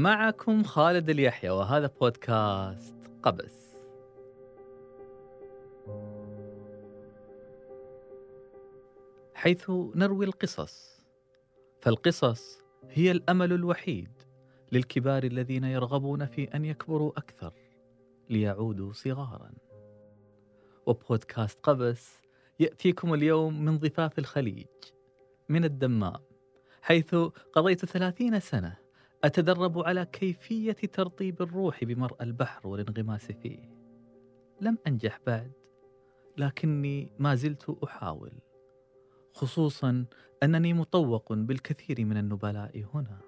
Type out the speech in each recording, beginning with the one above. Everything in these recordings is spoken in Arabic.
معكم خالد اليحيى وهذا بودكاست قبس. حيث نروي القصص. فالقصص هي الأمل الوحيد للكبار الذين يرغبون في أن يكبروا أكثر ليعودوا صغارا. وبودكاست قبس يأتيكم اليوم من ضفاف الخليج من الدمام حيث قضيت ثلاثين سنة أتدرب على كيفية ترطيب الروح بمرأى البحر والانغماس فيه. لم أنجح بعد لكني ما زلت أحاول خصوصا أنني مطوق بالكثير من النبلاء هنا.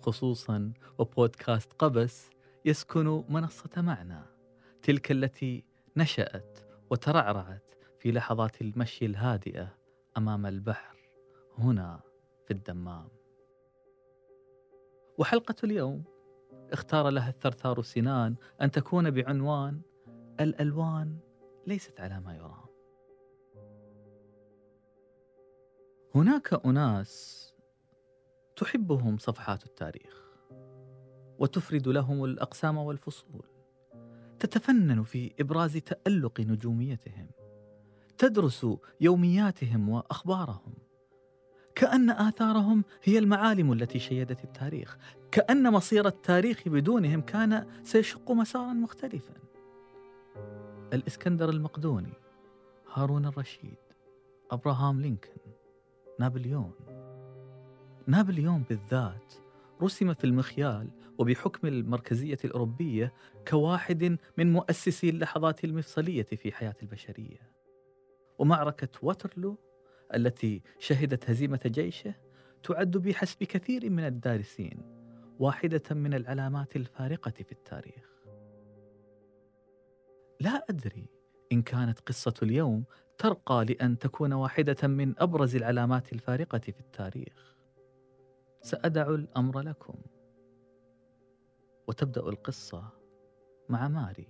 خصوصا وبودكاست قبس يسكن منصة معنى تلك التي نشأت وترعرعت في لحظات المشي الهادئة أمام البحر هنا في الدمام. وحلقة اليوم. اختار لها الثرثار سنان أن تكون بعنوان الألوان ليست على ما يرام. هناك أناس تحبهم صفحات التاريخ وتفرد لهم الأقسام والفصول. تتفنن في إبراز تألق نجوميتهم تدرس يومياتهم وأخبارهم كأن آثارهم هي المعالم التي شيدت التاريخ. كأن مصير التاريخ بدونهم كان سيشق مسارا مختلفا. الإسكندر المقدوني هارون الرشيد أبراهام لينكولن نابليون. نابليون بالذات رسم في المخيال وبحكم المركزية الأوروبية كواحد من مؤسسي اللحظات المفصلية في حياة البشرية. ومعركة واترلو التي شهدت هزيمة جيشه تعد بحسب كثير من الدارسين واحدة من العلامات الفارقة في التاريخ. لا أدري إن كانت قصة اليوم ترقى لأن تكون واحدة من أبرز العلامات الفارقة في التاريخ. سأدع الأمر لكم. وتبدأ القصة مع ماري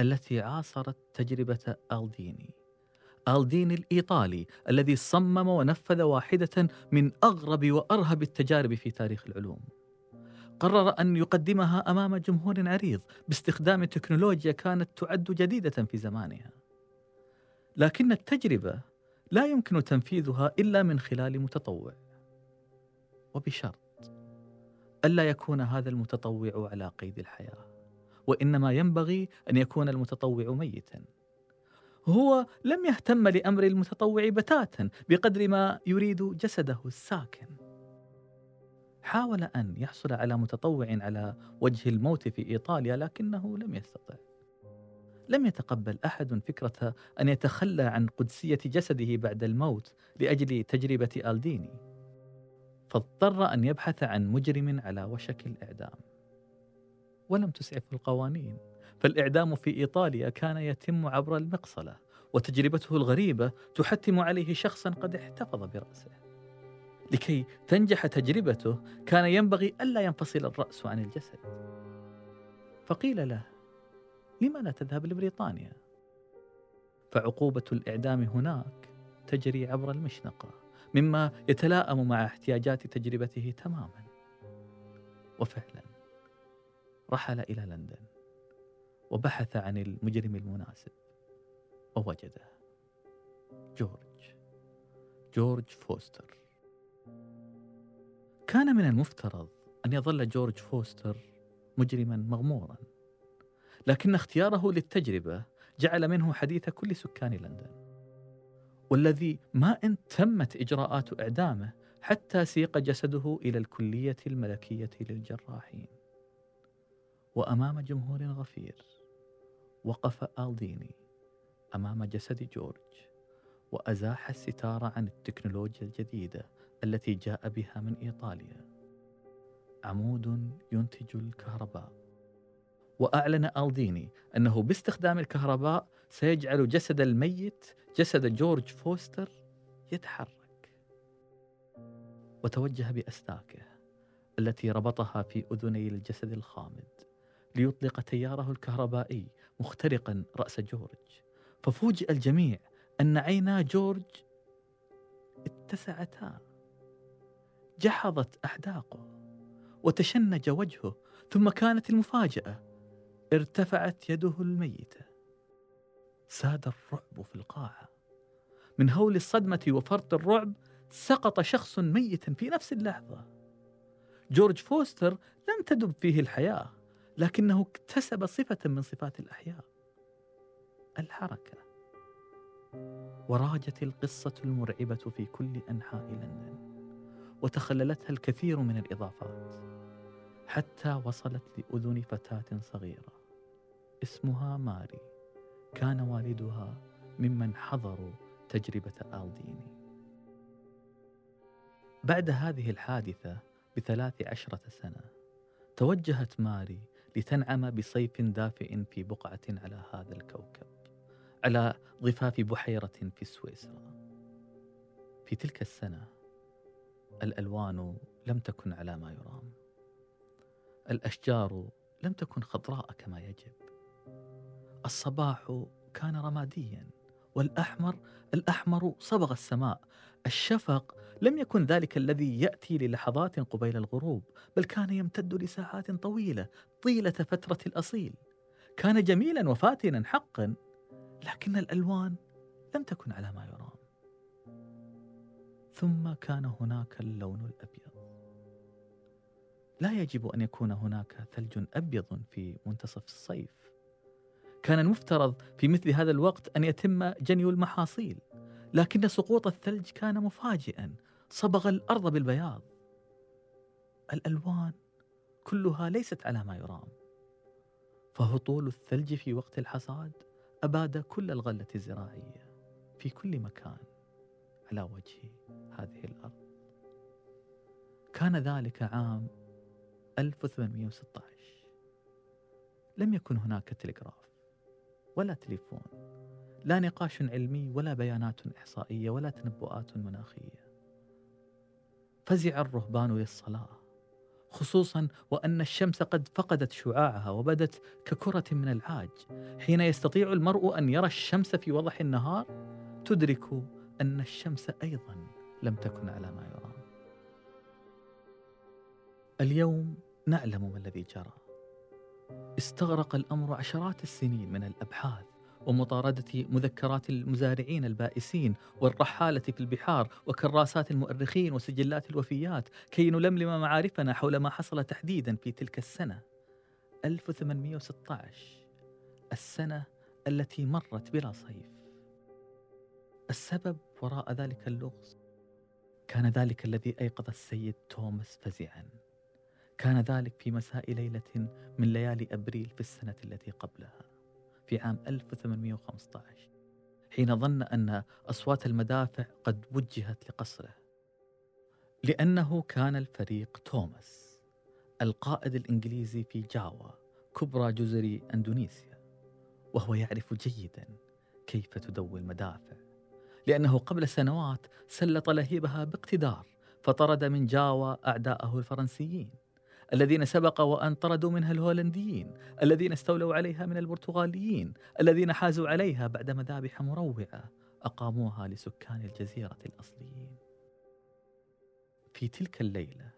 التي عاصرت تجربة ألديني. ألديني الإيطالي الذي صمم ونفذ واحدة من أغرب وأرهب التجارب في تاريخ العلوم. قرر أن يقدمها أمام جمهور عريض باستخدام تكنولوجيا كانت تعد جديدة في زمانها. لكن التجربة لا يمكن تنفيذها إلا من خلال متطوع. وبشرط ألا يكون هذا المتطوع على قيد الحياة وإنما ينبغي أن يكون المتطوع ميتا. هو لم يهتم لأمر المتطوع بتاتا بقدر ما يريد جسده الساكن. حاول أن يحصل على متطوع على وجه الموت في إيطاليا لكنه لم يستطع. لم يتقبل أحد فكرة أن يتخلى عن قدسية جسده بعد الموت لأجل تجربة ألديني. فاضطر أن يبحث عن مجرم على وشك الإعدام. ولم تسعف القوانين. فالإعدام في إيطاليا كان يتم عبر المقصلة وتجربته الغريبة تحتم عليه شخصا قد احتفظ برأسه. لكي تنجح تجربته كان ينبغي ألا ينفصل الرأس عن الجسد. فقيل له لما لا تذهب لبريطانيا؟ فعقوبة الإعدام هناك تجري عبر المشنقة مما يتلائم مع احتياجات تجربته تماما. وفعلا رحل إلى لندن. وبحث عن المجرم المناسب ووجده جورج جورج فوستر. كان من المفترض أن يظل جورج فوستر مجرما مغمورا لكن اختياره للتجربة جعل منه حديث كل سكان لندن والذي ما إن تمت إجراءات إعدامه حتى سيق جسده إلى الكلية الملكية للجراحين وأمام جمهور غفير. وقف آلديني أمام جسد جورج وأزاح الستار عن التكنولوجيا الجديدة التي جاء بها من إيطاليا. عمود ينتج الكهرباء. وأعلن ألديني أنه باستخدام الكهرباء سيجعل جسد الميت جسد جورج فوستر يتحرك. وتوجه بأسلاكه التي ربطها في أذني الجسد الخامد ليطلق تياره الكهربائي مخترقا رأس جورج. ففوجئ الجميع أن عينا جورج اتسعتا. جحظت أحداقه وتشنج وجهه ثم كانت المفاجأة ارتفعت يده الميتة. ساد الرعب في القاعة. من هول الصدمة وفرط الرعب سقط شخص ميت في نفس اللحظة. جورج فوستر لم تدب فيه الحياة. لكنه اكتسب صفة من صفات الأحياء. الحركة. وراجت القصة المرعبة في كل أنحاء لندن وتخللتها الكثير من الإضافات حتى وصلت لأذن فتاة صغيرة اسمها ماري. كان والدها ممن حضروا تجربة آلديني. بعد هذه الحادثة بثلاث عشرة سنة توجهت ماري لتنعم بصيف دافئ في بقعة على هذا الكوكب على ضفاف بحيرة في سويسرا. في تلك السنة الألوان لم تكن على ما يرام. الأشجار لم تكن خضراء كما يجب. الصباح كان رماديا. والأحمر الأحمر صبغ السماء الشفق لم يكن ذلك الذي يأتي للحظات قبيل الغروب بل كان يمتد لساعات طويلة طيلة فترة الأصيل. كان جميلا وفاتنا حقا لكن الألوان لم تكن على ما يرام. ثم كان هناك اللون الأبيض. لا يجب أن يكون هناك ثلج أبيض في منتصف الصيف. كان المفترض في مثل هذا الوقت أن يتم جني المحاصيل لكن سقوط الثلج كان مفاجئا صبغ الأرض بالبياض. الألوان كلها ليست على ما يرام. فهطول الثلج في وقت الحصاد أباد كل الغلة الزراعية في كل مكان على وجه هذه الأرض. كان ذلك عام 1816 لم يكن هناك تلغراف. ولا تليفون لا نقاش علمي ولا بيانات إحصائية ولا تنبؤات مناخية. فزع الرهبان للصلاة خصوصا وأن الشمس قد فقدت شعاعها وبدت ككرة من العاج. حين يستطيع المرء أن يرى الشمس في وضح النهار تدرك أن الشمس أيضا لم تكن على ما يرام. اليوم نعلم ما الذي جرى. استغرق الأمر عشرات السنين من الأبحاث ومطاردة مذكرات المزارعين البائسين والرحالة في البحار وكراسات المؤرخين وسجلات الوفيات كي نلملم معارفنا حول ما حصل تحديدا في تلك السنة. 1816 السنة التي مرت بلا صيف. السبب وراء ذلك اللغز. كان ذلك الذي أيقظ السيد توماس فزعا كان ذلك في مساء ليلة من ليالي أبريل في السنة التي قبلها في عام 1815 حين ظن أن أصوات المدافع قد وجهت لقصره. لأنه كان الفريق توماس القائد الإنجليزي في جاوا كبرى جزر أندونيسيا وهو يعرف جيدا كيف تدوي المدافع. لأنه قبل سنوات سلط لهيبها باقتدار فطرد من جاوا أعداءه الفرنسيين. الذين سبق وأن طردوا منها الهولنديين الذين استولوا عليها من البرتغاليين الذين حازوا عليها بعد مذابح مروعة أقاموها لسكان الجزيرة الأصليين. في تلك الليلة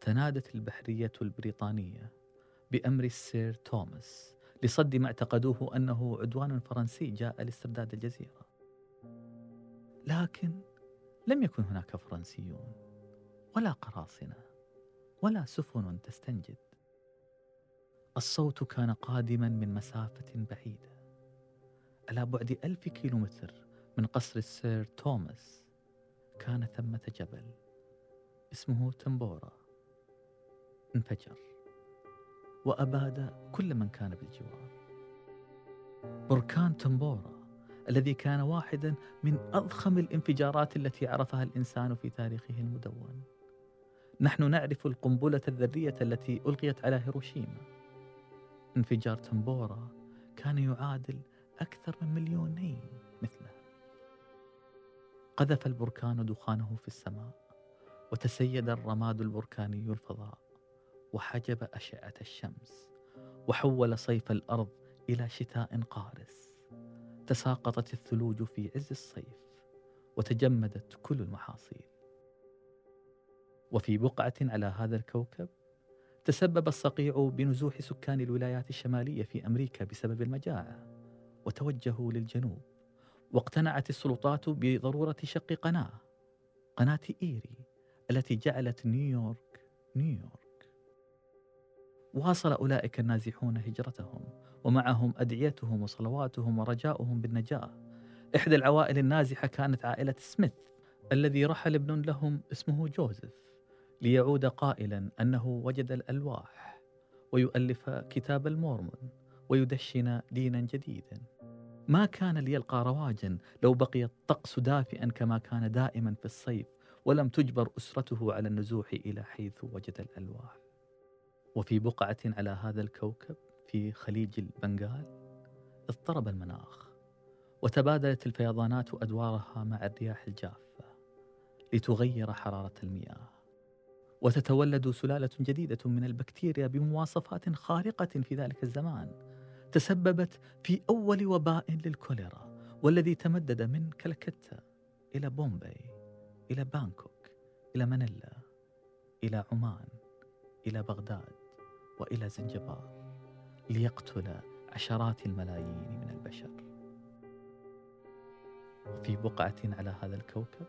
تنادت البحرية البريطانية بأمر السير توماس لصد ما اعتقدوه أنه عدوان فرنسي جاء لاسترداد الجزيرة. لكن لم يكن هناك فرنسيون ولا قراصنة. ولا سفن تستنجد. الصوت كان قادما من مسافة بعيدة. على بعد ألف كيلومتر من قصر السير توماس كان ثمة جبل اسمه تمبورا. انفجر وأباد كل من كان بالجوار. بركان تمبورا الذي كان واحدا من أضخم الانفجارات التي عرفها الإنسان في تاريخه المدون. نحن نعرف القنبلة الذرية التي ألقيت على هيروشيما. انفجار تمبورا كان يعادل أكثر من مليونين مثله قذف البركان دخانه في السماء وتسيد الرماد البركاني الفضاء وحجب أشعة الشمس وحول صيف الأرض إلى شتاء قارس. تساقطت الثلوج في عز الصيف وتجمدت كل المحاصيل. وفي بقعة على هذا الكوكب تسبب الصقيع بنزوح سكان الولايات الشمالية في أمريكا بسبب المجاعة وتوجهوا للجنوب واقتنعت السلطات بضرورة شق قناة قناة إيري التي جعلت نيويورك نيويورك. واصل أولئك النازحون هجرتهم ومعهم أدعيتهم وصلواتهم ورجاؤهم بالنجاة. إحدى العوائل النازحة كانت عائلة سميث الذي رحل ابن لهم اسمه جوزيف. ليعود قائلا أنه وجد الألواح ويؤلف كتاب المورمون ويدشن دينا جديدا. ما كان ليلقى رواجا لو بقي الطقس دافئا كما كان دائما في الصيف ولم تجبر أسرته على النزوح إلى حيث وجد الألواح. وفي بقعة على هذا الكوكب في خليج البنغال اضطرب المناخ وتبادلت الفيضانات أدوارها مع الرياح الجافة لتغير حرارة المياه. وتتولد سلالة جديدة من البكتيريا بمواصفات خارقة في ذلك الزمان تسببت في أول وباء للكوليرا والذي تمدد من كلكتة إلى بومباي إلى بانكوك إلى مانيلا إلى عمان إلى بغداد وإلى زنجبار ليقتل عشرات الملايين من البشر. وفي بقعة على هذا الكوكب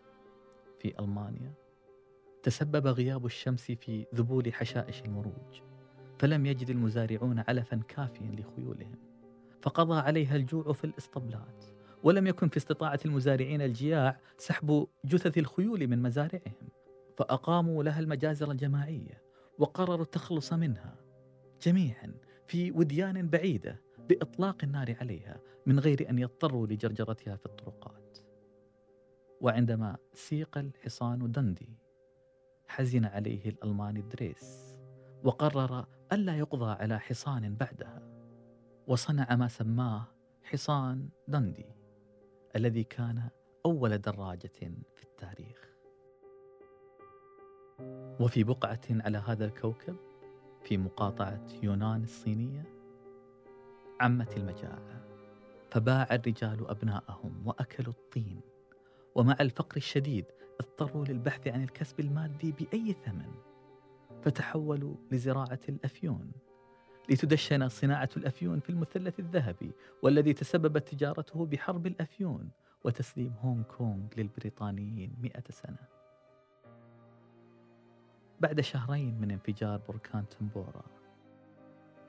في ألمانيا تسبب غياب الشمس في ذبول حشائش المروج فلم يجد المزارعون علفا كافيا لخيولهم فقضى عليها الجوع في الاسطبلات ولم يكن في استطاعة المزارعين الجياع سحب جثث الخيول من مزارعهم فأقاموا لها المجازر الجماعية وقرروا التخلص منها جميعا في وديان بعيدة بإطلاق النار عليها من غير أن يضطروا لجرجرتها في الطرقات. وعندما سيق الحصان دندي حزن عليه الألماني دريس وقرر ألا يقضى على حصان بعدها وصنع ما سماه حصان دندي الذي كان أول دراجة في التاريخ. وفي بقعة على هذا الكوكب في مقاطعة يونان الصينية عمت المجاعة فباع الرجال أبناءهم وأكلوا الطين ومع الفقر الشديد اضطروا للبحث عن الكسب المادي بأي ثمن. فتحولوا لزراعة الأفيون. لتدشن صناعة الأفيون في المثلث الذهبي والذي تسببت تجارته بحرب الأفيون وتسليم هونغ كونغ للبريطانيين مئة سنة. بعد شهرين من انفجار بركان تمبورا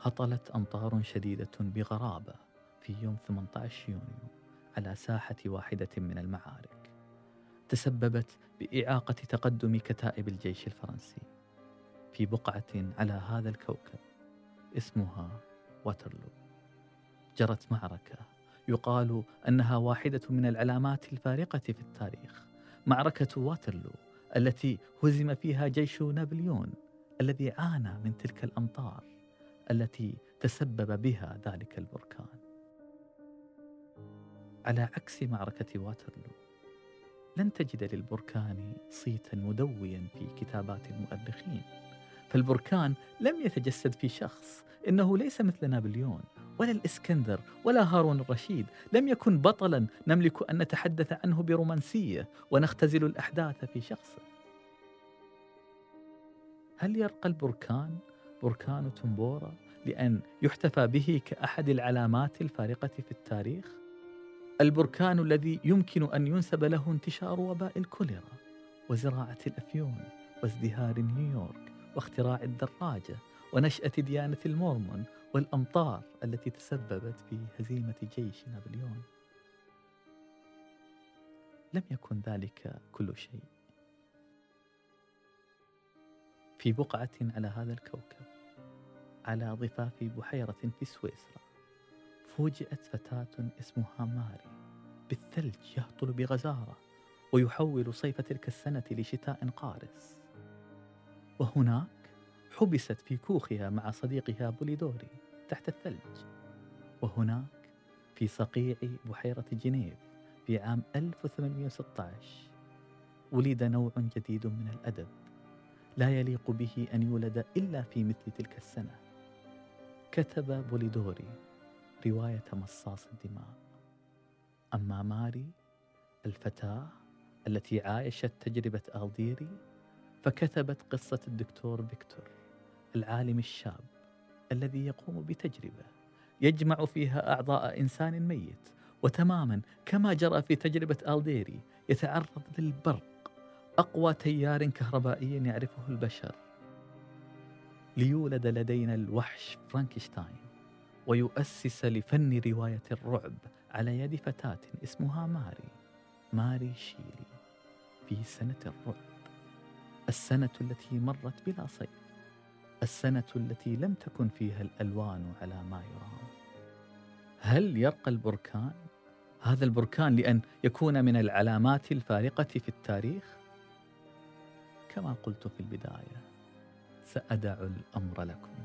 هطلت أمطار شديدة بغرابة في يوم 18 يونيو على ساحة واحدة من المعارك. تسببت بإعاقة تقدم كتائب الجيش الفرنسي في بقعة على هذا الكوكب اسمها واترلو. جرت معركة يقال أنها واحدة من العلامات الفارقة في التاريخ معركة واترلو التي هزم فيها جيش نابليون الذي عانى من تلك الأمطار التي تسبب بها ذلك البركان. على عكس معركة واترلو لن تجد للبركان صيتا مدويا في كتابات المؤرخين فالبركان لم يتجسد في شخص إنه ليس مثل نابليون ولا الإسكندر ولا هارون الرشيد. لم يكن بطلا نملك أن نتحدث عنه برومانسية ونختزل الأحداث في شخصه هل يرقى البركان بركان تنبورا لأن يحتفى به كأحد العلامات الفارقة في التاريخ؟ البركان الذي يمكن أن ينسب له انتشار وباء الكوليرا وزراعة الأفيون وازدهار نيويورك واختراع الدراجة ونشأة ديانة المورمون والأمطار التي تسببت في هزيمة جيش نابليون. لم يكن ذلك كل شيء. في بقعة على هذا الكوكب على ضفاف بحيرة في سويسرا فوجئت فتاة اسمها ماري بالثلج يهطل بغزارة ويحول صيف تلك السنة لشتاء قارس. وهناك حبست في كوخها مع صديقها بوليدوري تحت الثلج. وهناك في صقيع بحيرة جنيف في عام 1816 ولد نوع جديد من الأدب لا يليق به أن يولد إلا في مثل تلك السنة. كتب بوليدوري رواية مصاص الدماء. أما ماري الفتاة التي عايشت تجربة ألديري فكتبت قصة الدكتور فيكتور العالم الشاب الذي يقوم بتجربة يجمع فيها أعضاء إنسان ميت وتماما كما جرى في تجربة ألديني يتعرض للبرق أقوى تيار كهربائي يعرفه البشر. ليولد لدينا الوحش فرانكشتاين. ويؤسس لفن رواية الرعب على يد فتاة اسمها ماري ماري شيلي في سنة الرعب السنة التي مرت بلا صيف السنة التي لم تكن فيها الألوان على ما يرام هل يرقى البركان؟ هذا البركان لأن يكون من العلامات الفارقة في التاريخ؟ كما قلت في البداية سأدع الأمر لكم